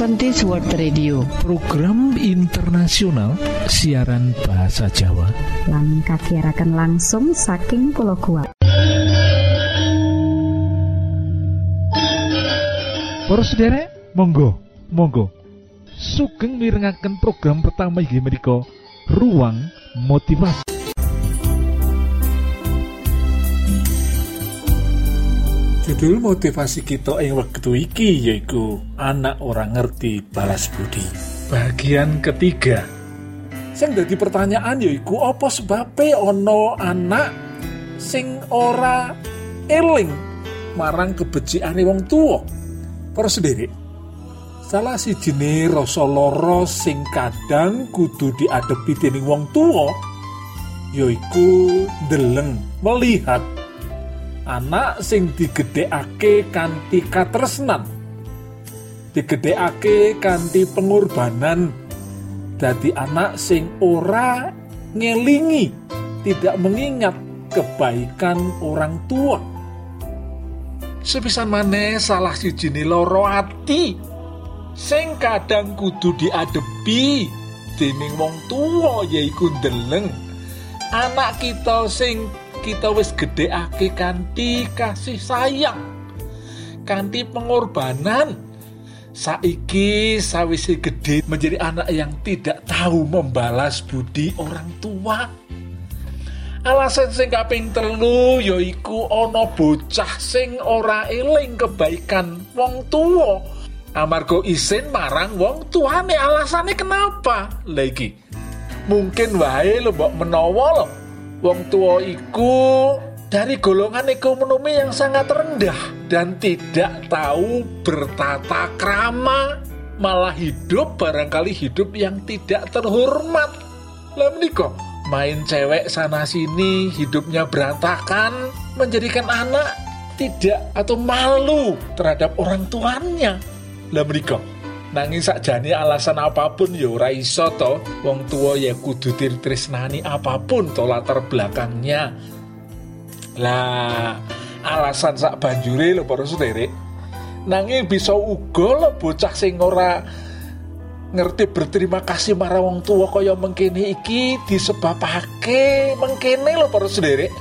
Adventist World Radio. Program internasional siaran bahasa Jawa. Lang kakirakan langsung saking pulau kuat Para sederek monggo monggo. Sugeng mirengaken program pertama inggih menika ruang motivasi Judul motivasi kita yang waktu iki yaitu anak orang ngerti balas budi. Bagian ketiga. Sing dadi pertanyaan yaiku apa sebabnya ono anak sing ora eling marang kebenciane wong tua. Para sendiri. Salah si jenis rasa loro sing kadang kudu diadepi dening wong tua yaiku deleng melihat anak sing digedhekake kanthi katresnan. Digedhekake kanthi pengorbanan. Dadi anak sing ora ngelingi tidak mengingat kebaikan orang tua. Sepisan maneh salah siji loro ati sing kadang kudu diadepi dening wong tua yaiku ndeleng. Anak kita sing kita wis gedheake kanthi kasih sayang kanthi pengorbanan. Saiki sawise gede menjadi anak yang tidak tahu membalas budi orang tua. Alasan sing kaping telu yaiku ana bocah sing ora eling kebaikan wong tua. Amarga isin marang wong tuane alasane kenapa? Lagi mungkin wae lo mbok menawa Wong tua iku dari golongan ekonomi yang sangat rendah dan tidak tahu bertata krama, malah hidup barangkali hidup yang tidak terhormat. Lah menika main cewek sana sini hidupnya berantakan menjadikan anak tidak atau malu terhadap orang tuanya. Lah menika nanging sakjane alasan apa pun ya ora iso to. Wong tua ya kudu tresnani apa pun to latar belakangnya. Lah alasan sak banjure lho para sederek nanging bisa uga lho bocah sing ora ngerti berterima kasih marang wong tua kaya mengkene iki disebabake mengkene lho para sederek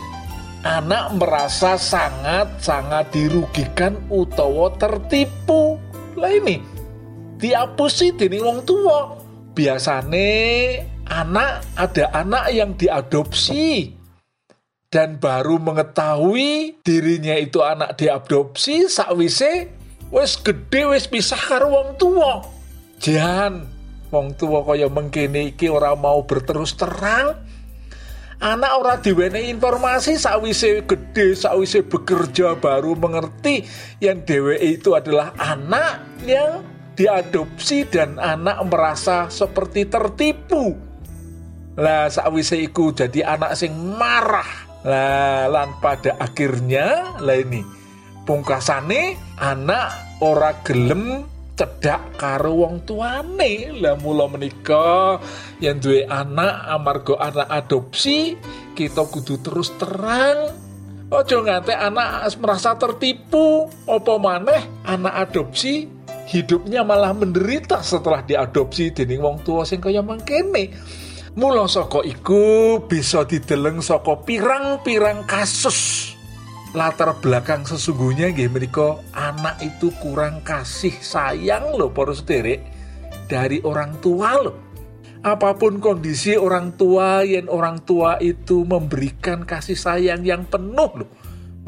anak merasa sangat-sangat dirugikan utawa tertipu. Lah ini diapusi dening wong tua. Biasane anak ada anak yang diadopsi dan baru mengetahui dirinya itu anak diadopsi sakwise wis gede wis pisah karo wong tua. Jan, wong tua kaya mengkene iki ora mau berterus terang. Anak ora diwenehi informasi sakwise gede, sakwise bekerja baru mengerti yang dewe itu adalah anak yang diadopsi dan anak merasa seperti tertipu. Lah sakwise iku jadi anak sing marah. Lah lan pada akhirnya lah ini pungkasane anak ora gelem cedak karo wong tuane. Lah mula menika yang duwe anak amarga anak adopsi kita kudu terus terang Ojo ngate anak merasa tertipu, opo maneh anak adopsi hidupnya malah menderita setelah diadopsi dening wong tua sing kaya mangkene. Mula saka iku bisa dideleng saka pirang-pirang kasus latar belakang sesungguhnya nggih menika anak itu kurang kasih sayang loh para sederek dari orang tua loh. Apa pun kondisi orang tua yang orang tua itu memberikan kasih sayang yang penuh loh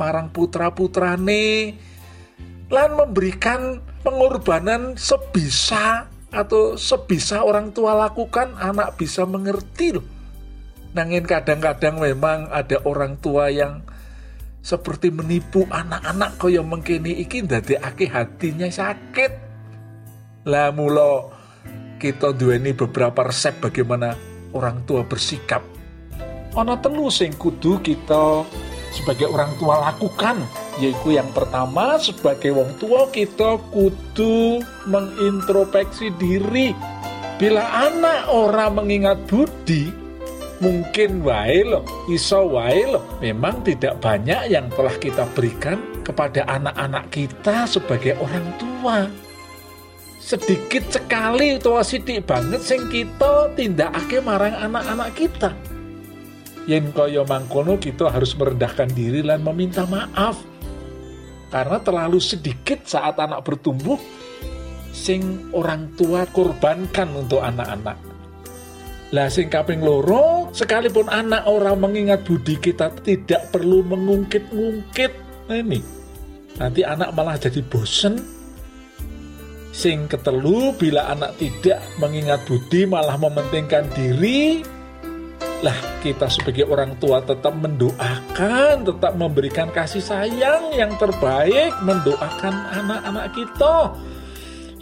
marang putra-putrane lan memberikan pengorbanan sebisa atau sebisa orang tua lakukan anak bisa mengerti loh. Nangin kadang-kadang memang ada orang tua yang seperti menipu anak-anak kaya mengkini iki aki hatinya sakit. Lah mula kita duweni beberapa resep bagaimana orang tua bersikap. Ana telu sing kudu kita sebagai orang tua lakukan yaitu yang pertama sebagai wong tua kita kudu mengintrospeksi diri. Bila anak orang mengingat budi mungkin wae loh iso wae memang tidak banyak yang telah kita berikan kepada anak-anak kita sebagai orang tua. Sedikit sekali tua sidik banget sing kita tindakake marang anak-anak kita. Yen kaya mangkono kita harus merendahkan diri dan meminta maaf karena terlalu sedikit saat anak bertumbuh sing orang tua korbankan untuk anak-anak. Lah sing kaping loro sekalipun anak orang mengingat budi kita tidak perlu mengungkit-ungkit. Nah ini. Nanti anak malah jadi bosen. Sing ketelu bila anak tidak mengingat budi malah mementingkan diri lah kita sebagai orang tua tetap mendoakan, tetap memberikan kasih sayang yang terbaik, mendoakan anak-anak kita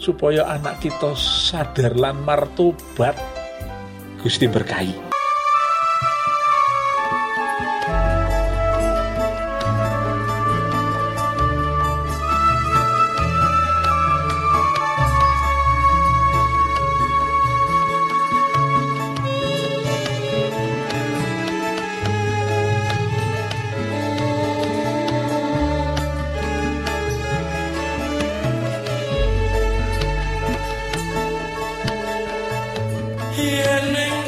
supaya anak kita sadar lan martobat Gusti berkahi. tiene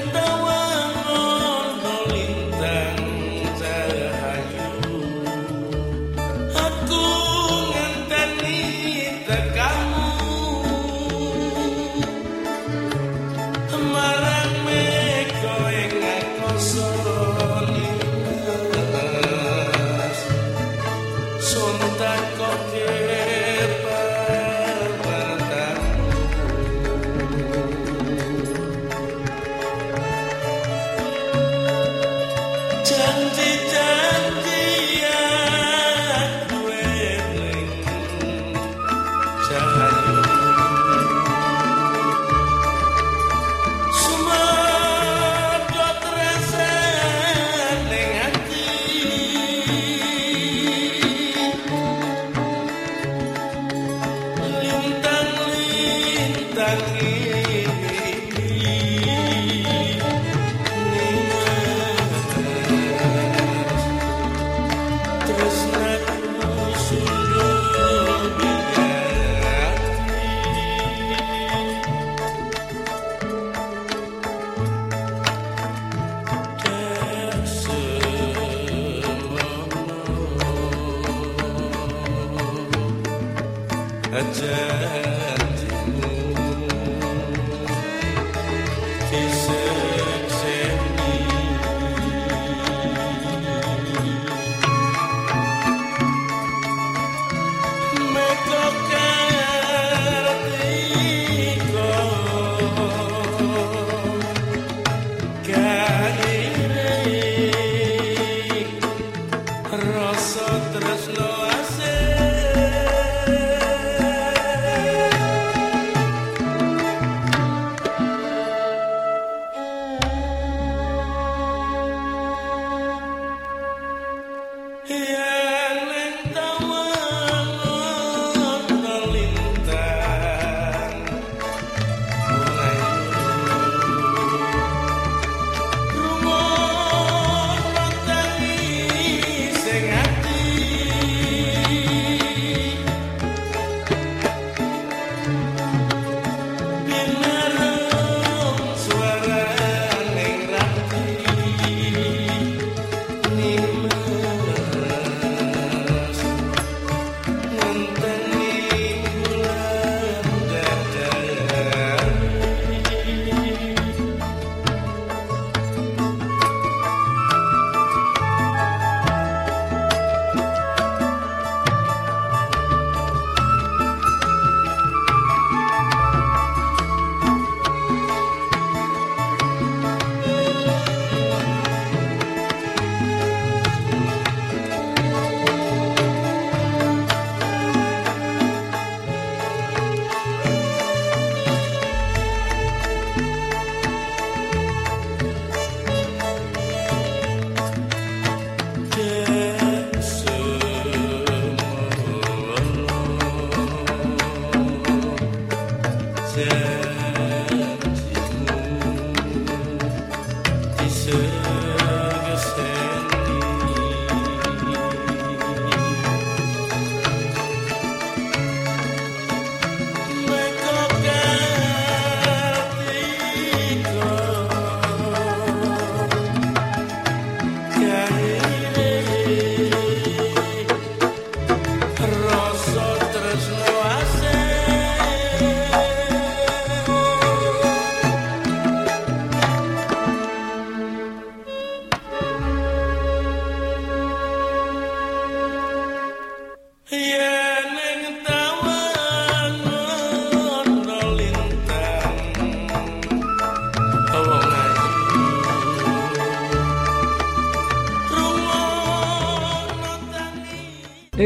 Yeah.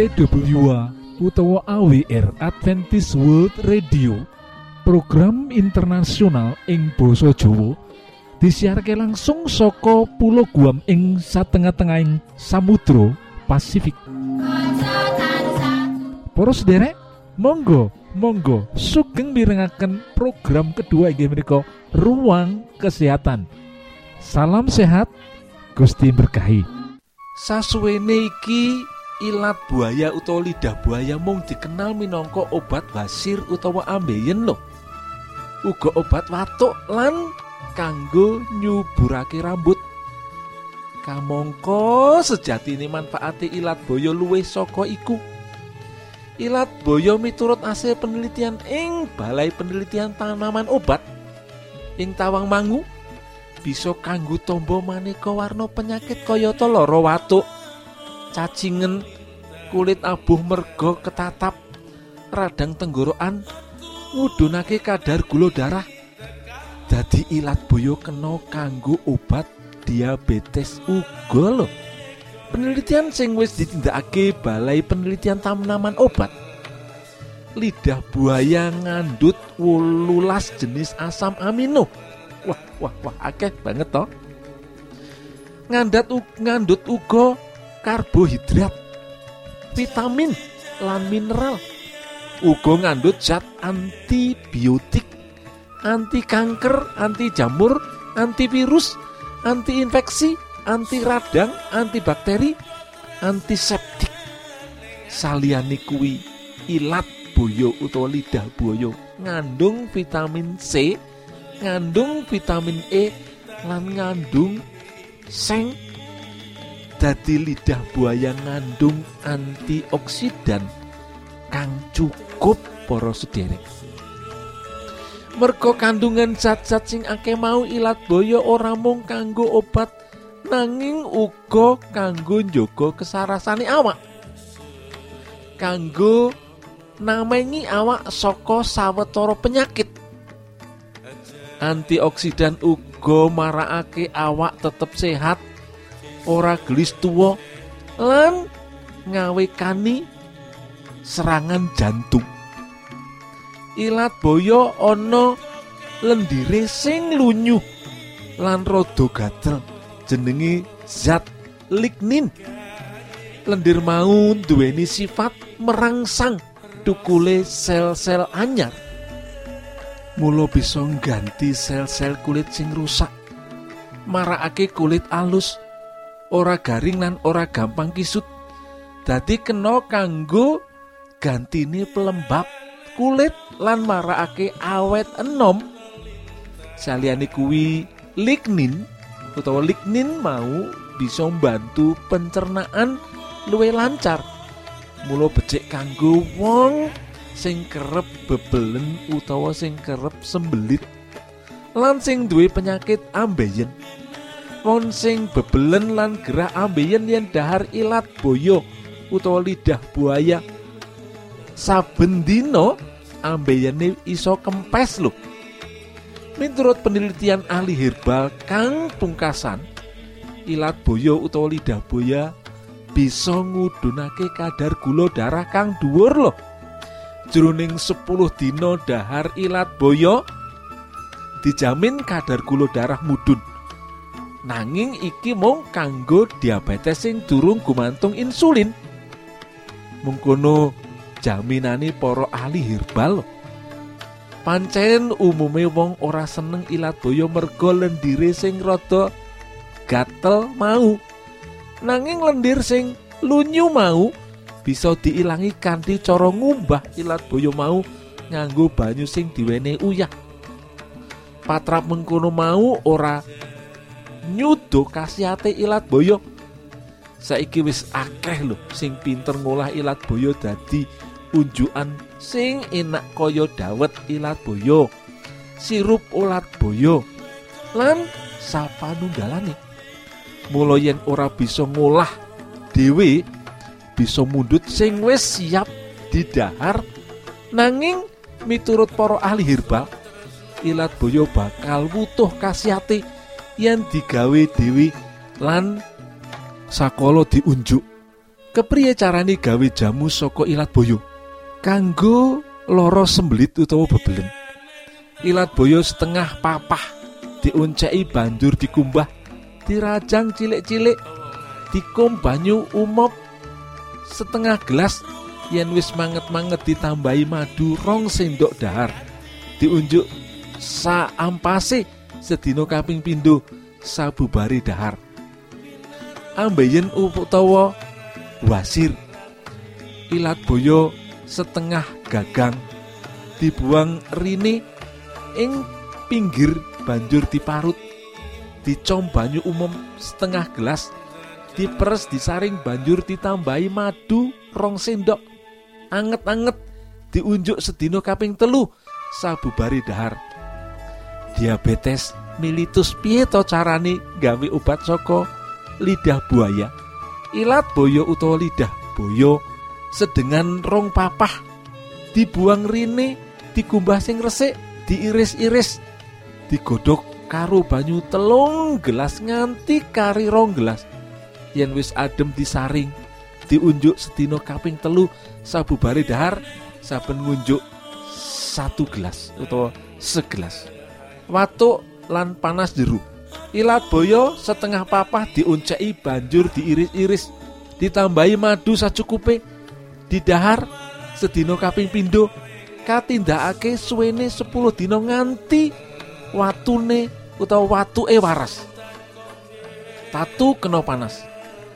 EWA utawa AWR Adventist World Radio. Program internasional ing Boso Jowo disiharke langsung soko pulau Guam ing satengah-tengahing Samudro Pasifik. Poros derek Monggo Monggo sugeng mirengaken program kedua inggih menika ruang kesehatan. Salam sehat Gusti berkahi. Sasuwene iki ilat buaya utawa lidah buaya mung dikenal minangka obat basir utawa ambeien lho. Uga obat watuk lan kanggo nyuburake rambut. Kamangka sejatine manfaate ilat boyo luwih saka iku. Ilat boyo miturut hasil penelitian ing Balai Penelitian Tanaman Obat ing Tawangmangu bisa kanggo tombo maneka warna penyakit kayata lara watuk cacingen kulit abuh mergo ketatap radang tenggorokan ngudunake kadar gula darah. Dadi ilat boyo kena kanggo obat diabetes uga lho. Penelitian sing wis ditindakake balai penelitian tanaman obat. Lidah buaya ngandut wolulas jenis asam amino. Wah wah wah akeh banget toh. Ngandut ngandut uga karbohidrat, vitamin lan mineral. Uga ngandut zat antibiotik, anti kanker, anti jamur, antivirus, anti infeksi, anti radang, anti bakteri, antiseptik. Saliyane kuwi ilat boyo utawa lidah boyo ngandung vitamin C, ngandung vitamin E lan ngandung seng dadi lidah buaya ngandung antioksidan kang cukup para sederek. Mergo kandungan zat-zat sing akeh mau ilat boyo ora mung kanggo obat nanging uga kanggo njaga kesarasane awak. Kanggo namengi awak saka sawetara penyakit. Antioksidan uga marakake awak tetep sehat ora gelis tuwa lan ngawekani serangan jantung. Ilat boyo ana lendire sing lunyuh lan rada gatel jenenge zat lignin. Lendir mau duweni sifat merangsang tukule sel-sel anyar. Mula bisa ngganti sel-sel kulit sing rusak marakake kulit alus ora garing lan ora gampang kisut. Dadi kena kanggo gantine pelembab kulit lan marakake awet enom. Saliyane kuwi lignin utawa lignin mau bisa membantu pencernaan luwih lancar. Mula becik kanggo wong sing kerep bebelen utawa sing kerep sembelit lan sing duwe penyakit ambeien wong sing bebelen lan gerah ambeien yen dahar ilat boyo utawa lidah buaya. Saben dina ambeyene iso kempes lho. Miturut penelitian ahli herbal kang pungkasan ilat boyo utawa lidah buaya bisa ngudunake kadar gula darah kang dhuwur lho. Jroning 10 dina dahar ilat boyo dijamin kadar gula darah mudun nanging iki mung kanggo diabetes sing durung gumantung insulin. Mengkono jaminane para ahli herbal. Pancen umume wong ora seneng ilat boyo mergo lendire sing rada gatel mau. Nanging lendir sing lunyu mau bisa diilangi kanthi cara ngumbah ilat boyo mau nganggo banyu sing diwene uyah. Patrap mengkono mau ora nyudo kasihate ilat boyo. Saiki wis akeh lho sing pinter ngolah ilat boyo dadi unjukan sing enak kaya dawet ilat boyo. Sirup ulat boyo lan sapanunggalane mula yen ora bisa ngolah dhewe bisa mundut sing wis siap didahar. Nanging miturut para ahli herbal ilat boyo bakal wutuh kasihate yen digawe dewi lan sakala diunjuk kepriye carane gawe jamu saka ilat boyo? Kanggo loro sembelit utawa bebelen. Ilat boyo setengah papah diuncai banjur dikumbah dirajang cilik-cilik dikum banyu umop setengah gelas yen wis manget-manget ditambahi madu rong sendok dahar diunjuk saampase sedina kaping pindho sabubari dahar. Ambeien utawa wasir. Ilat boyo setengah gagang. Dibuang rine ing pinggir banjur diparut. Dicom banyu umum setengah gelas. Diperes disaring banjur ditambahi madu rong sendok. Anget-anget diunjuk sedino kaping telu sabubari dahar diabetes militus piye to carane gawe obat saka lidah buaya? Ilat boyo utawa lidah boyo sedengan rong papah dibuang rine dikumbah sing resik diiris-iris digodhog karo banyu telung gelas nganti kari rong gelas. Yen wis adem disaring diunjuk sedina kaping telu sabubare dahar saben ngunjuk satu gelas utawa segelas watuk lan panas jeru ilat boyo setengah papah diuncai banjur diiris-iris ditambahi madu sacukupe. Didahar sedino kaping pindo katindakake suwene 10 dina nganti watune utawa watuke waras. Tatu kena panas.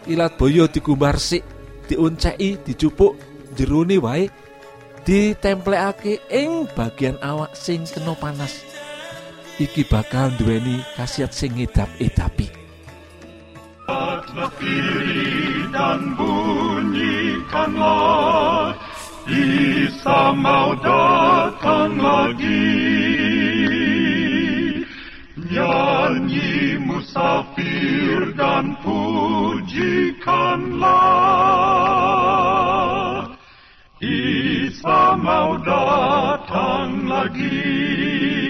Ilat boyo digumbar sik diuncai dicupuk jerone wae ditemplekake ing bagian awak sing kena panas iki bakal duweni khasiat sing ngedap-edapi. Dan bunyikanlah Isa mau datang lagi Nyanyi musafir dan pujikanlah Isa mau datang lagi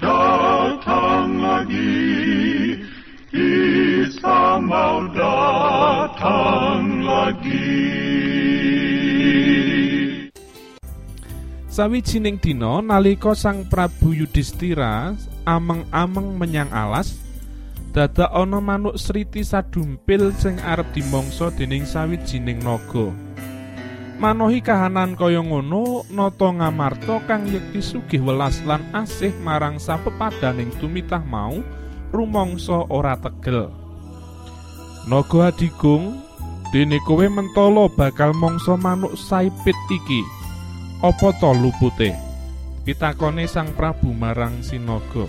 datang lagi, Isa mau datang lagi. Sawijining dina nalika Sang Prabu Yudhistira ameng-ameng menyang alas, dadak ana manuk sriti sadumpil sing arep dimangsa dening sawijining naga. Manohi kahanan kaya ngono, nata ngamarta kang yekti sugih welas lan asih marang sapepadaning tumitah mau rumangsa ora tegel. Naga adigung, dene kowe mentolo bakal mangsa manuk saipit iki. Apa to lupute? Pitakone Sang Prabu marang Sinaga.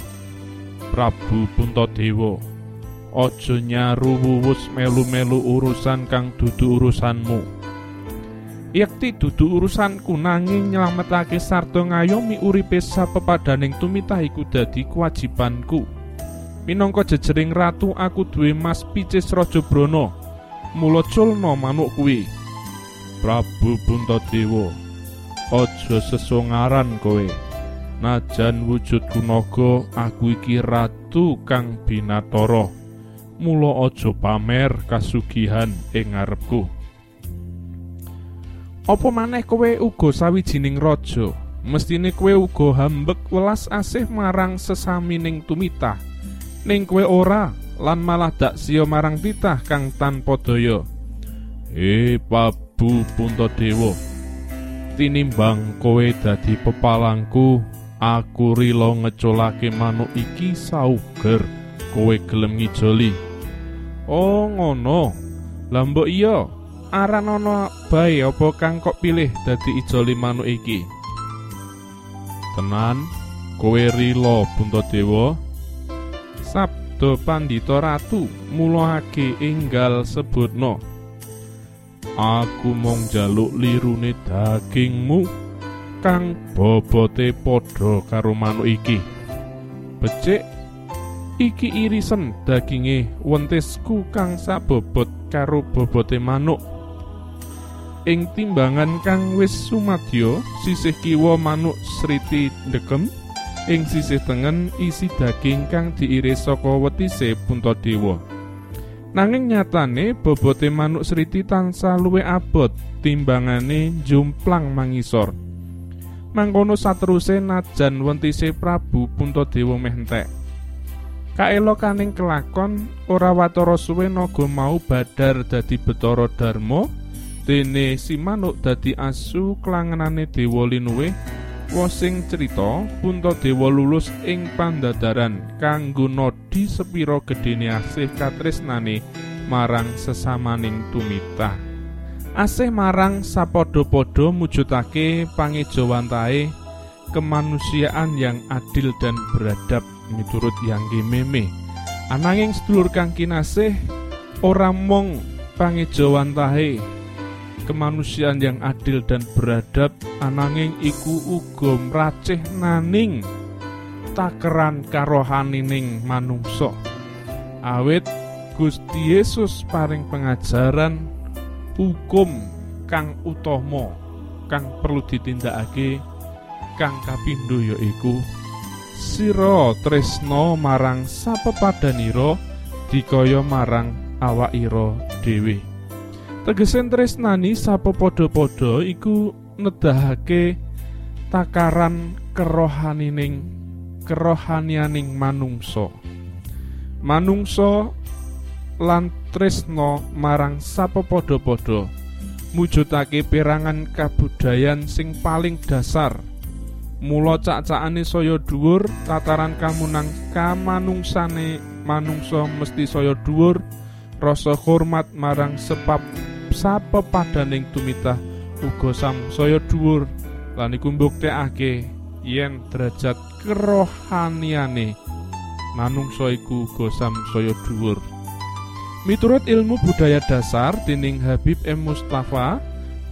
Prabu Puntadewa, aja nyaru wuwus melu-melu urusan kang dudu urusanmu. Yekti dudu urusanku nanging nyelametake sarta ngayomi uripe sapepadaning tumitah iku dadi kewajibanku. Minangka jejering ratu aku duwe Mas Picis Raja Brana. Mula culna manuk kuwi. Prabu Puntadewa, aja sesongaran kowe. Najan wujudku naga, aku iki ratu kang binatara. Mula aja pamer kasugihan ing ngarepku. Apa maneh kowe uga sawijining raja? Mestine kowe uga hambek welas asih marang sesamining tumitah. Ning kowe ora lan malah dak sia marang titah kang tanpa daya. He Prabu Puntadewa. Tinimbang kowe dadi pepalangku, aku rila ngeculake manuk iki sauger kowe gelem ngijoli. Oh ngono. Lah mbok iya, aran ana bae apa kang kok pilih dadi ijoli manuk iki? Tenan kowe rila Puntadewa sabda pandhita ratu mulahake enggal sebutno aku mung jaluk lirune dagingmu kang bobote padha karo manuk iki. Becik iki irisen daginge wentisku kang sabobot karo bobote manuk ing timbangan kang wis sumadyo sisih kiwa manuk sriti ndekem ing sisih tengen isi daging kang diiris saka wetise Puntadewa. Nanging nyatane bobote manuk sriti tansah luwih abot timbangane jumplang mangisor. Mangkono sateruse najan wentise Prabu Puntadewa meh entek. Kaelokaning kelakon ora watara suwe naga mau badar dadi Betara Darma dene si manuk dadi asu klangenane Dewa Linuwe Wosing cerita Puntadewa lulus ing pandadaran kanggo nodi sepiro gedene asih katresnane marang sesamaning tumita. Asih marang sapodo-podo mujudake pangejawantahe kemanusiaan yang adil dan beradab miturut yang meme. Ananging sedulur kang kinasih ora mung pangejawantahe kemanusiaan yang adil dan beradab ananging iku uga mracih naning takeran karohanining manungsa. Awit Gusti Yesus paring pengajaran hukum kang utama kang perlu ditindakake kang kapindho yaiku sira tresno marang sapepadanira dikaya marang awakira dhewe Tegesen tresnani sapa padha-padha iku nedahake takaran kerohanining kerohanianing manungsa. Manungsa lan marang sapa padha-padha mujudake perangan kabudayan sing paling dasar. Mula cak-cakane saya dhuwur, tataran kamunang kamanungsane manungsa mesti saya dhuwur, rasa hormat marang sebab sapepadaning tumitah uga samsaya dhuwur. Lan iku mbuktekake yen derajat kerohaniane manungsa iku uga samsaya dhuwur. Miturut ilmu budaya dasar dening Habib M. Mustafa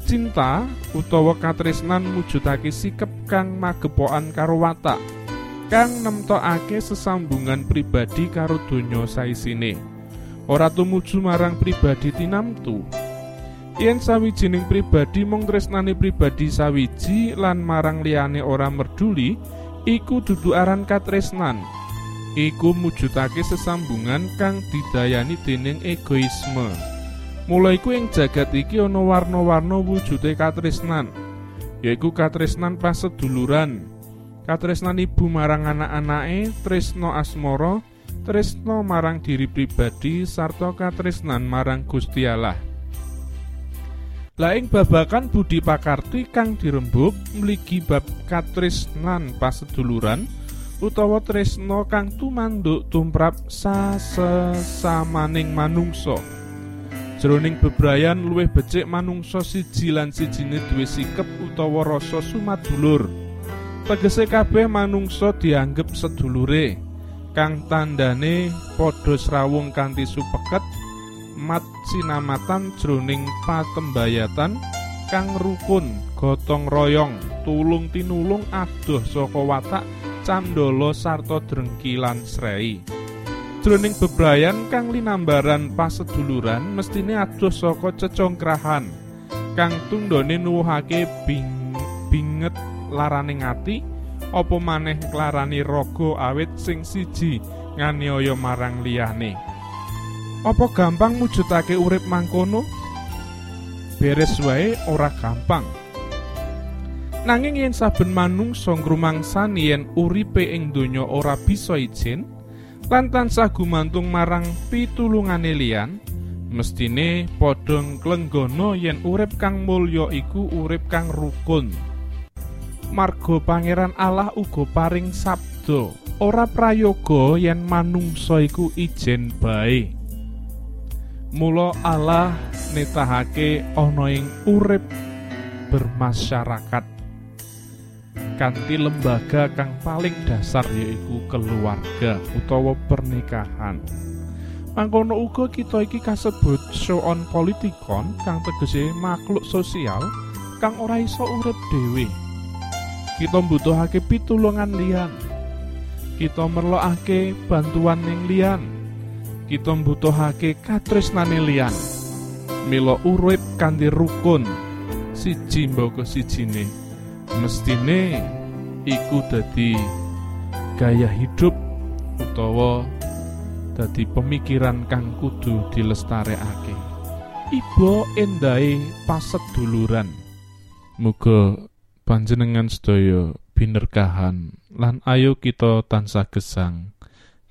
cinta utawa katresnan mujudake sikep kang magepokan karo watak kang nemtokake sesambungan pribadi karo donya saisine. Ora tumuju marang pribadi tinamtu Yen sawijining pribadi mung tresnane pribadi sawiji lan marang liyane ora merduli, iku dudu aran katresnan. Iku mujudake sesambungan kang didayani dening egoisme. Mula iku ing jagat iki ana warna-warna wujude katresnan, yaiku katresnan paseduluran, katresnan ibu marang anak-anake, tresno asmara, tresno marang diri pribadi sarta katresnan marang Gusti Allah. Laing babakan budi pakarti kang dirembuk mligi bab katresnan paseduluran utawa tresno kang tumanduk tumrap sasesamaning manungsa. Jroning bebrayan luwih becik manungsa siji lan sijine duwe sikep utawa rasa sumadulur. Tegese kabeh manungsa dianggep sedulure kang tandane padha srawung kanthi supeket mat sinamatan jroning patembayatan kang rukun gotong royong tulung tinulung adoh saka watak candala sarta drengki lan srei. Jroning bebrayan kang linambaran paseduluran mestine adoh saka cecongkrahan kang tundhone nuwuhake bing binget laraning ati apa maneh klarani raga awit sing siji nganiaya marang liyane Apa gampang mujudake urip mangkono? Beres wae ora gampang. Nanging yen saben manungsa ngrumangsani yen uripe ing donya ora bisa izin, lan tansah gumantung marang pitulungane liyan, mestine padha nglenggana yen urip kang mulya iku urip kang rukun. Margo Pangeran Allah uga paring sabda, ora prayoga yen manungsa iku ijen bae. Mula Allah netahake ana ing urip bermasyarakat kanthi lembaga kang paling dasar yaiku keluarga utawa pernikahan. Mangkono uga kita iki kasebut show on politikon kang tegese makhluk sosial kang ora iso urip dhewe. Kita mbutuhake pitulungan liyan. Kita merlokake bantuan ning liyan. Kita mbutuhake katresnane liyan. Mila urip kanthi rukun siji mboko sijine. Mestine iku dadi gaya hidup utawa dadi pemikiran kang kudu dilestarekake. Iba endahe paseduluran. Muga panjenengan sedaya binerkahan lan ayo kita tansah gesang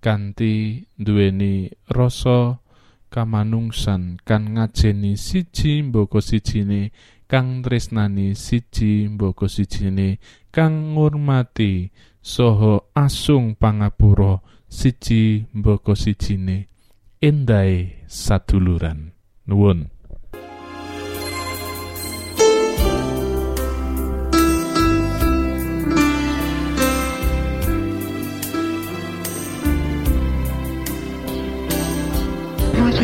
kanthi duweni rasa kamanungsan kan ngajeni siji mboko sijine kang tresnani siji mboko sijine kang ngurmati saha asung pangapura siji mboko sijine. Endahe saduluran. Nuwun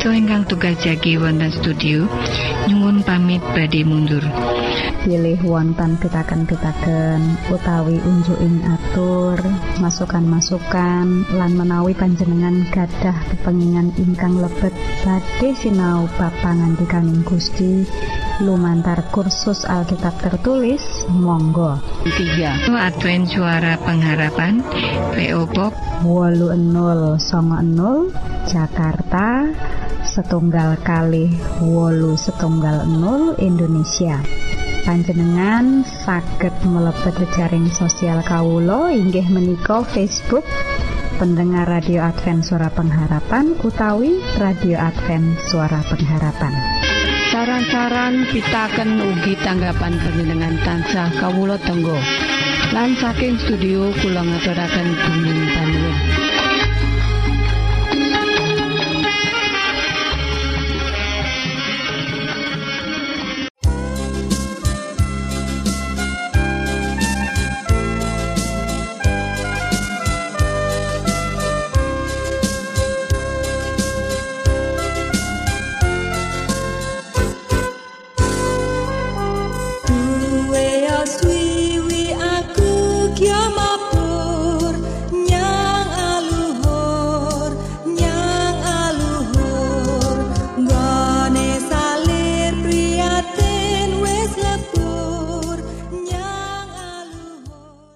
Kita ingkang tugas jagi wonten studio nyuwun pamit badhe mundur. pilih wonten pitaken-pitaken utawi unjuking atur masukan-masukan lan menawi panjenengan gadah kepengingan ingkang lebet badhe sinau bab pangantikaning Gusti lumantar kursus Alkitab tertulis monggo 3. Advent Suara Pengharapan PO Box 8090 Jakarta setunggal kali wolu setunggal 0 Indonesia. Panjenengan saged mlebet jejaring sosial kawulo inggih menika Facebook pendengar radio Advent suara pengharapan utawi radio Advent suara pengharapan. Saran-saran pitaken ugi tanggapan panjenengan tansah kawula tenggo. Lan saking studio kula ngaturaken bumi panuwun